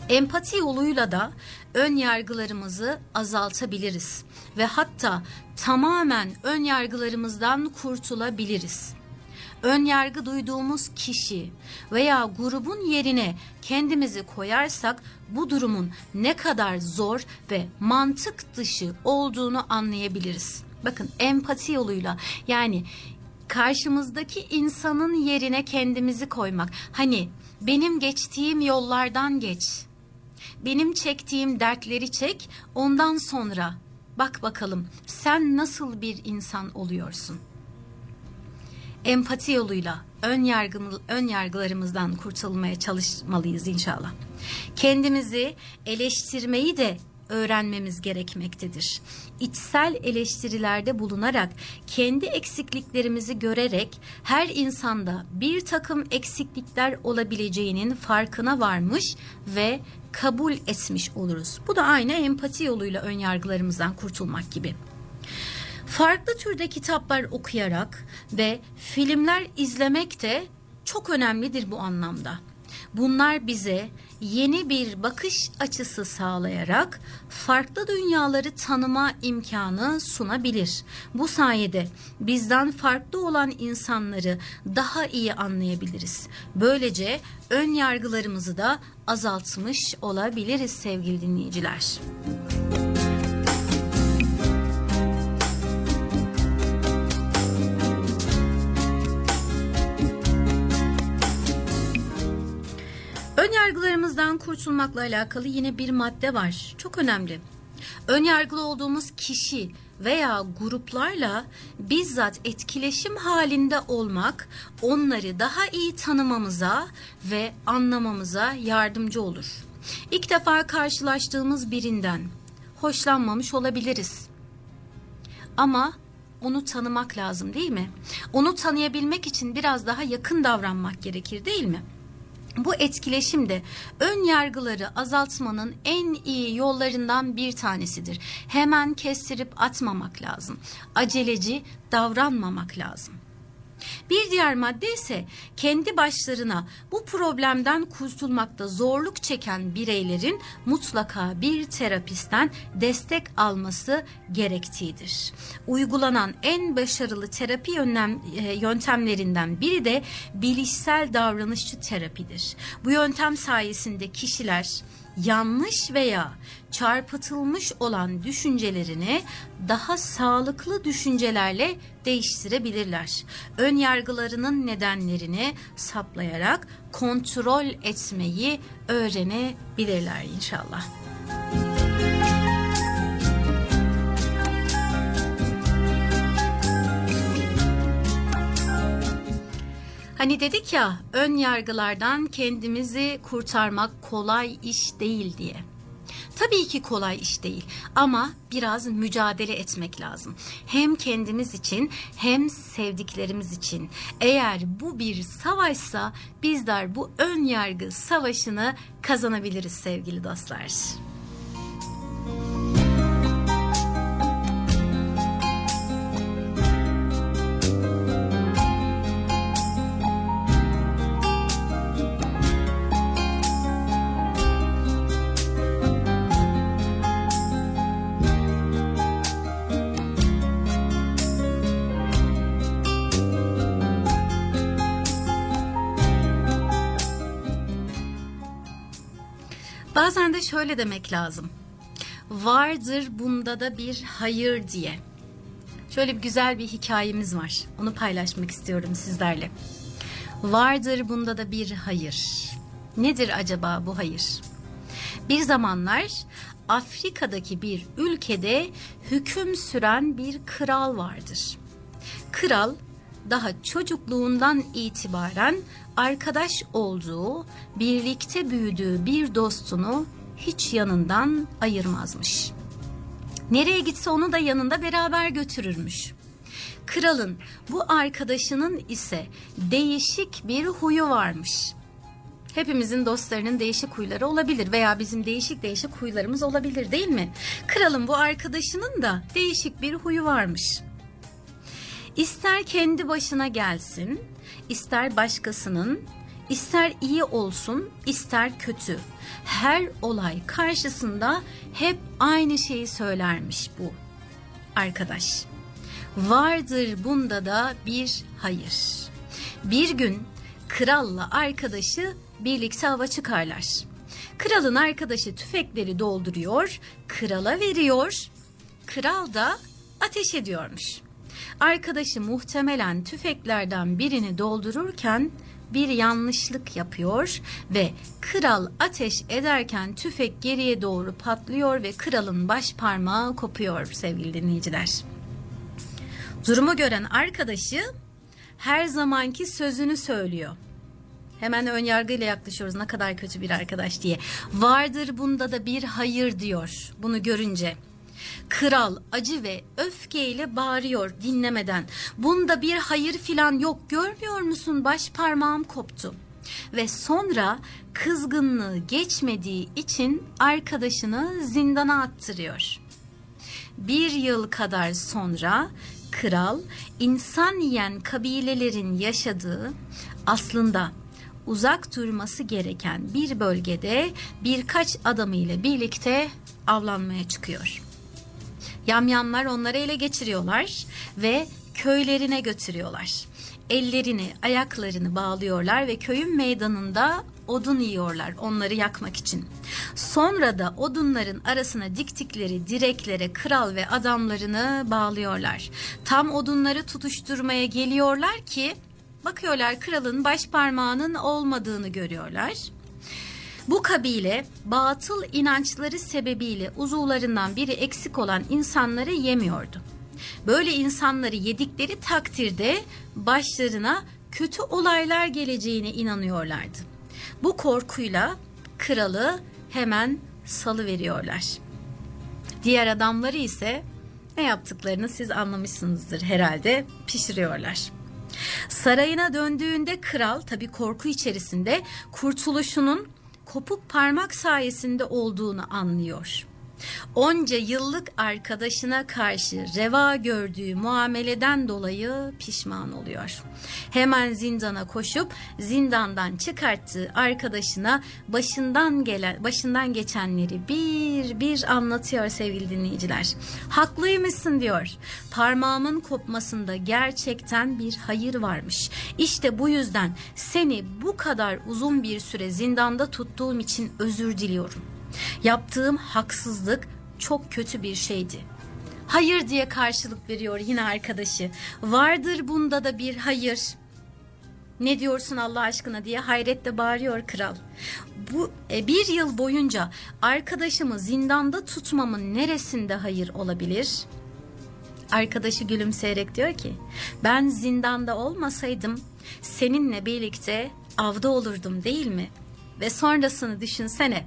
Empati yoluyla da ön yargılarımızı azaltabiliriz ve hatta tamamen ön yargılarımızdan kurtulabiliriz. Ön yargı duyduğumuz kişi veya grubun yerine kendimizi koyarsak bu durumun ne kadar zor ve mantık dışı olduğunu anlayabiliriz. Bakın empati yoluyla yani karşımızdaki insanın yerine kendimizi koymak. Hani benim geçtiğim yollardan geç. Benim çektiğim dertleri çek. Ondan sonra bak bakalım sen nasıl bir insan oluyorsun? Empati yoluyla ön yargı ön yargılarımızdan kurtulmaya çalışmalıyız inşallah. Kendimizi eleştirmeyi de öğrenmemiz gerekmektedir. İçsel eleştirilerde bulunarak kendi eksikliklerimizi görerek her insanda bir takım eksiklikler olabileceğinin farkına varmış ve kabul etmiş oluruz. Bu da aynı empati yoluyla ön yargılarımızdan kurtulmak gibi. Farklı türde kitaplar okuyarak ve filmler izlemek de çok önemlidir bu anlamda. Bunlar bize yeni bir bakış açısı sağlayarak farklı dünyaları tanıma imkanı sunabilir. Bu sayede bizden farklı olan insanları daha iyi anlayabiliriz. Böylece ön yargılarımızı da azaltmış olabiliriz sevgili dinleyiciler. Ön yargılarımızdan kurtulmakla alakalı yine bir madde var. Çok önemli. Ön yargılı olduğumuz kişi veya gruplarla bizzat etkileşim halinde olmak onları daha iyi tanımamıza ve anlamamıza yardımcı olur. İlk defa karşılaştığımız birinden hoşlanmamış olabiliriz. Ama onu tanımak lazım değil mi? Onu tanıyabilmek için biraz daha yakın davranmak gerekir değil mi? Bu etkileşim de ön yargıları azaltmanın en iyi yollarından bir tanesidir. Hemen kestirip atmamak lazım. Aceleci davranmamak lazım. Bir diğer madde ise kendi başlarına bu problemden kurtulmakta zorluk çeken bireylerin mutlaka bir terapistten destek alması gerektiğidir. Uygulanan en başarılı terapi yöntem, e, yöntemlerinden biri de bilişsel davranışçı terapidir. Bu yöntem sayesinde kişiler yanlış veya çarpıtılmış olan düşüncelerini daha sağlıklı düşüncelerle değiştirebilirler. Ön yargılarının nedenlerini saplayarak kontrol etmeyi öğrenebilirler inşallah. Hani dedik ya ön yargılardan kendimizi kurtarmak kolay iş değil diye. Tabii ki kolay iş değil ama biraz mücadele etmek lazım. Hem kendimiz için hem sevdiklerimiz için. Eğer bu bir savaşsa bizler bu ön yargı savaşını kazanabiliriz sevgili dostlar. Bazen de şöyle demek lazım. Vardır bunda da bir hayır diye. Şöyle bir güzel bir hikayemiz var. Onu paylaşmak istiyorum sizlerle. Vardır bunda da bir hayır. Nedir acaba bu hayır? Bir zamanlar Afrika'daki bir ülkede hüküm süren bir kral vardır. Kral daha çocukluğundan itibaren arkadaş olduğu, birlikte büyüdüğü bir dostunu hiç yanından ayırmazmış. Nereye gitse onu da yanında beraber götürürmüş. Kralın bu arkadaşının ise değişik bir huyu varmış. Hepimizin dostlarının değişik huyları olabilir veya bizim değişik değişik huylarımız olabilir değil mi? Kralın bu arkadaşının da değişik bir huyu varmış. İster kendi başına gelsin, ister başkasının, ister iyi olsun, ister kötü. Her olay karşısında hep aynı şeyi söylermiş bu arkadaş. Vardır bunda da bir hayır. Bir gün kralla arkadaşı birlikte hava çıkarlar. Kralın arkadaşı tüfekleri dolduruyor, krala veriyor. Kral da ateş ediyormuş. Arkadaşı muhtemelen tüfeklerden birini doldururken bir yanlışlık yapıyor ve kral ateş ederken tüfek geriye doğru patlıyor ve kralın baş parmağı kopuyor sevgili dinleyiciler. Durumu gören arkadaşı her zamanki sözünü söylüyor. Hemen ön yargıyla yaklaşıyoruz ne kadar kötü bir arkadaş diye. Vardır bunda da bir hayır diyor bunu görünce. Kral acı ve öfkeyle bağırıyor dinlemeden. Bunda bir hayır filan yok görmüyor musun baş parmağım koptu. Ve sonra kızgınlığı geçmediği için arkadaşını zindana attırıyor. Bir yıl kadar sonra kral insan yiyen kabilelerin yaşadığı aslında uzak durması gereken bir bölgede birkaç adamıyla birlikte avlanmaya çıkıyor. Yamyamlar onları ele geçiriyorlar ve köylerine götürüyorlar. Ellerini, ayaklarını bağlıyorlar ve köyün meydanında odun yiyorlar onları yakmak için. Sonra da odunların arasına diktikleri direklere kral ve adamlarını bağlıyorlar. Tam odunları tutuşturmaya geliyorlar ki bakıyorlar kralın baş parmağının olmadığını görüyorlar. Bu kabile batıl inançları sebebiyle uzuvlarından biri eksik olan insanları yemiyordu. Böyle insanları yedikleri takdirde başlarına kötü olaylar geleceğine inanıyorlardı. Bu korkuyla kralı hemen salı veriyorlar. Diğer adamları ise ne yaptıklarını siz anlamışsınızdır herhalde pişiriyorlar. Sarayına döndüğünde kral tabii korku içerisinde kurtuluşunun kopuk parmak sayesinde olduğunu anlıyor. Onca yıllık arkadaşına karşı reva gördüğü muameleden dolayı pişman oluyor. Hemen zindana koşup zindandan çıkarttığı arkadaşına başından gelen başından geçenleri bir bir anlatıyor sevgili dinleyiciler. Haklıymışsın diyor. Parmağımın kopmasında gerçekten bir hayır varmış. İşte bu yüzden seni bu kadar uzun bir süre zindanda tuttuğum için özür diliyorum. Yaptığım haksızlık çok kötü bir şeydi. Hayır diye karşılık veriyor yine arkadaşı. Vardır bunda da bir hayır. Ne diyorsun Allah aşkına diye hayretle bağırıyor kral. Bu e, bir yıl boyunca arkadaşımı zindanda tutmamın neresinde hayır olabilir? Arkadaşı gülümseyerek diyor ki ben zindanda olmasaydım seninle birlikte avda olurdum değil mi? Ve sonrasını düşünsene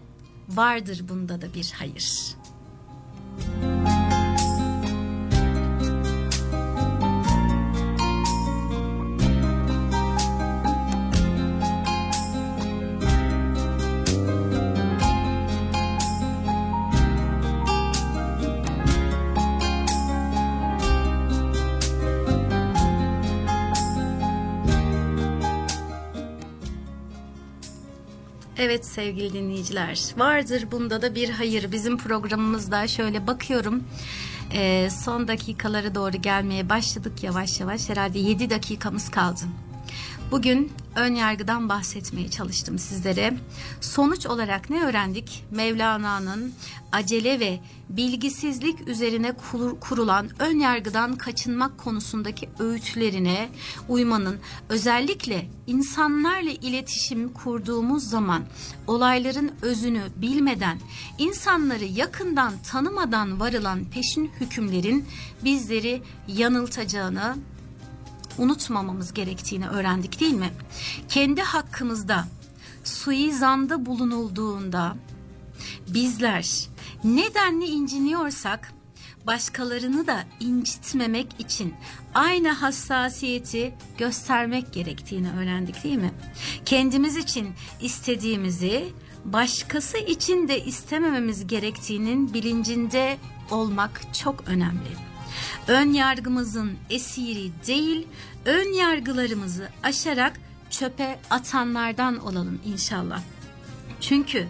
vardır bunda da bir hayır. Evet sevgili dinleyiciler vardır bunda da bir hayır. Bizim programımızda şöyle bakıyorum. E, son dakikalara doğru gelmeye başladık yavaş yavaş. Herhalde 7 dakikamız kaldı. Bugün ön yargıdan bahsetmeye çalıştım sizlere. Sonuç olarak ne öğrendik? Mevlana'nın acele ve bilgisizlik üzerine kurulan ön yargıdan kaçınmak konusundaki öğütlerine uymanın özellikle insanlarla iletişim kurduğumuz zaman olayların özünü bilmeden, insanları yakından tanımadan varılan peşin hükümlerin bizleri yanıltacağını unutmamamız gerektiğini öğrendik değil mi? Kendi hakkımızda suizanda bulunulduğunda bizler nedenli inciniyorsak başkalarını da incitmemek için aynı hassasiyeti göstermek gerektiğini öğrendik değil mi? Kendimiz için istediğimizi başkası için de istemememiz gerektiğinin bilincinde olmak çok önemli. Ön yargımızın esiri değil, ön yargılarımızı aşarak çöpe atanlardan olalım inşallah. Çünkü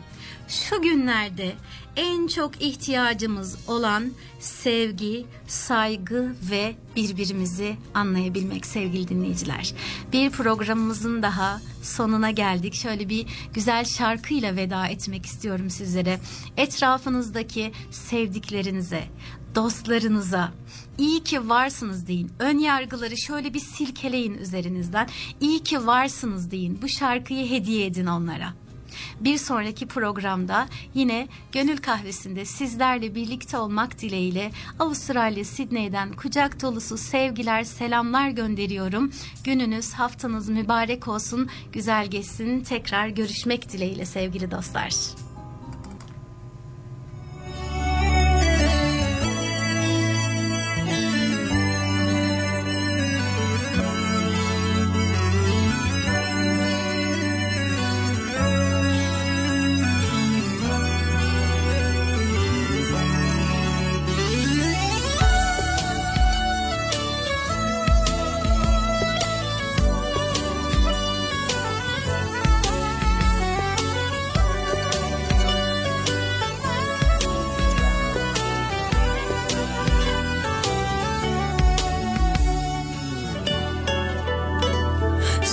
şu günlerde en çok ihtiyacımız olan sevgi, saygı ve birbirimizi anlayabilmek sevgili dinleyiciler. Bir programımızın daha sonuna geldik. Şöyle bir güzel şarkıyla veda etmek istiyorum sizlere. Etrafınızdaki sevdiklerinize, dostlarınıza iyi ki varsınız deyin. Ön yargıları şöyle bir silkeleyin üzerinizden. İyi ki varsınız deyin. Bu şarkıyı hediye edin onlara. Bir sonraki programda yine Gönül Kahvesi'nde sizlerle birlikte olmak dileğiyle Avustralya Sydney'den kucak dolusu sevgiler, selamlar gönderiyorum. Gününüz, haftanız mübarek olsun, güzel geçsin. Tekrar görüşmek dileğiyle sevgili dostlar.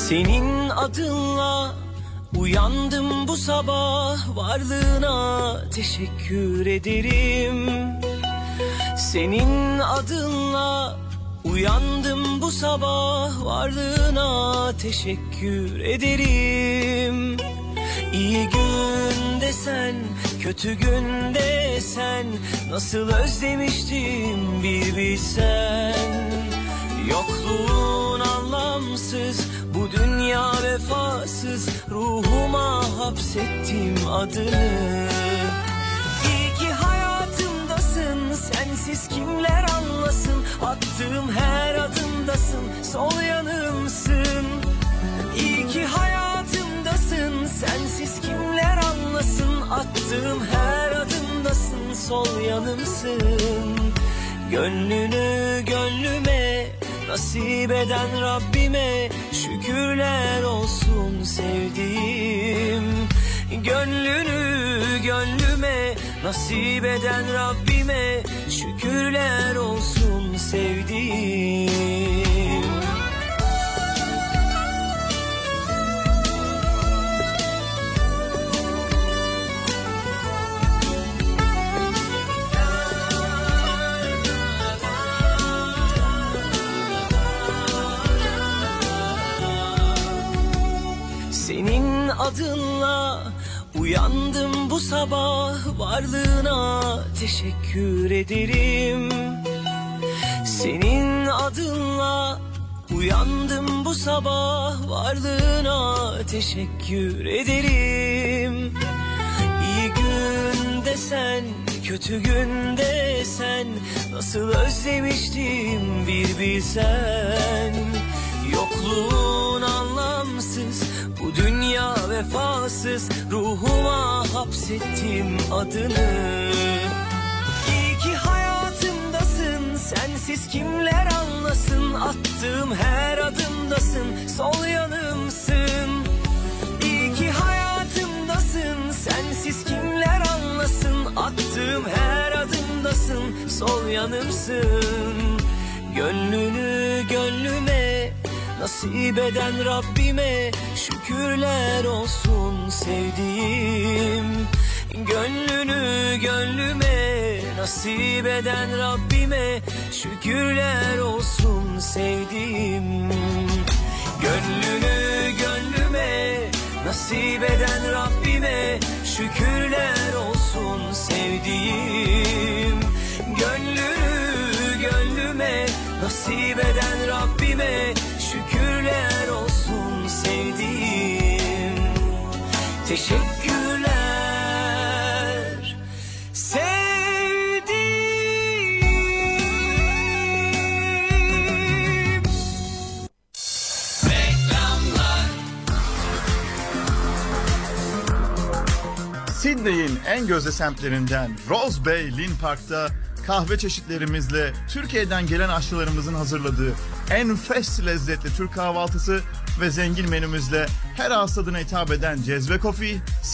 Senin adınla uyandım bu sabah varlığına teşekkür ederim. Senin adınla uyandım bu sabah varlığına teşekkür ederim. İyi günde sen, kötü günde sen Nasıl özlemiştim bir bilsen Yokluğun anlamsız, dünya vefasız Ruhuma hapsettim adını. İyi ki hayatımdasın, sensiz kimler anlasın? Attığım her adımdasın, sol yanımsın. İyi ki hayatımdasın Sensiz kimler anlasın? Attığım her adımdasın Sol yanımsın. Gönlünü gönlüme Nasip eden Rabbime Şükürler olsun sevdiğim. Gönlünü gönlüme Nasip eden Rabbime Şükürler olsun sevdiğim adınla uyandım bu sabah varlığına teşekkür ederim. Senin adınla uyandım bu sabah varlığına teşekkür ederim. İyi günde sen, kötü günde sen Nasıl özlemiştim bir bilsen Yokluğun anlamsız, bu dünya vefasız. Ruhuma hapsettim adını. İyi ki hayatımdasın, sensiz kimler anlasın? Attığım her adımdasın, sol yanımsın. İyi ki hayatımdasın Sensiz kimler anlasın? Attığım her adımdasın Sol yanımsın. Gönlünü gönlüme Nasip eden Rabbime Şükürler olsun sevdiğim. Gönlünü gönlüme Nasip eden Rabbime Şükürler olsun sevdiğim. Gönlünü gönlüme Nasip eden Rabbime şükürler olsun sevdiğim. Gönlünü gönlüme nasip eden Rabbime şükürler olsun sevdiğim. Teşekkürler sevdiğim. Sydney'in en gözde semtlerinden Rose Bay Lynn Park'ta kahve çeşitlerimizle Türkiye'den gelen aşçılarımızın hazırladığı enfes lezzetli Türk kahvaltısı ve zengin menümüzle her tadına hitap eden Cezve Coffee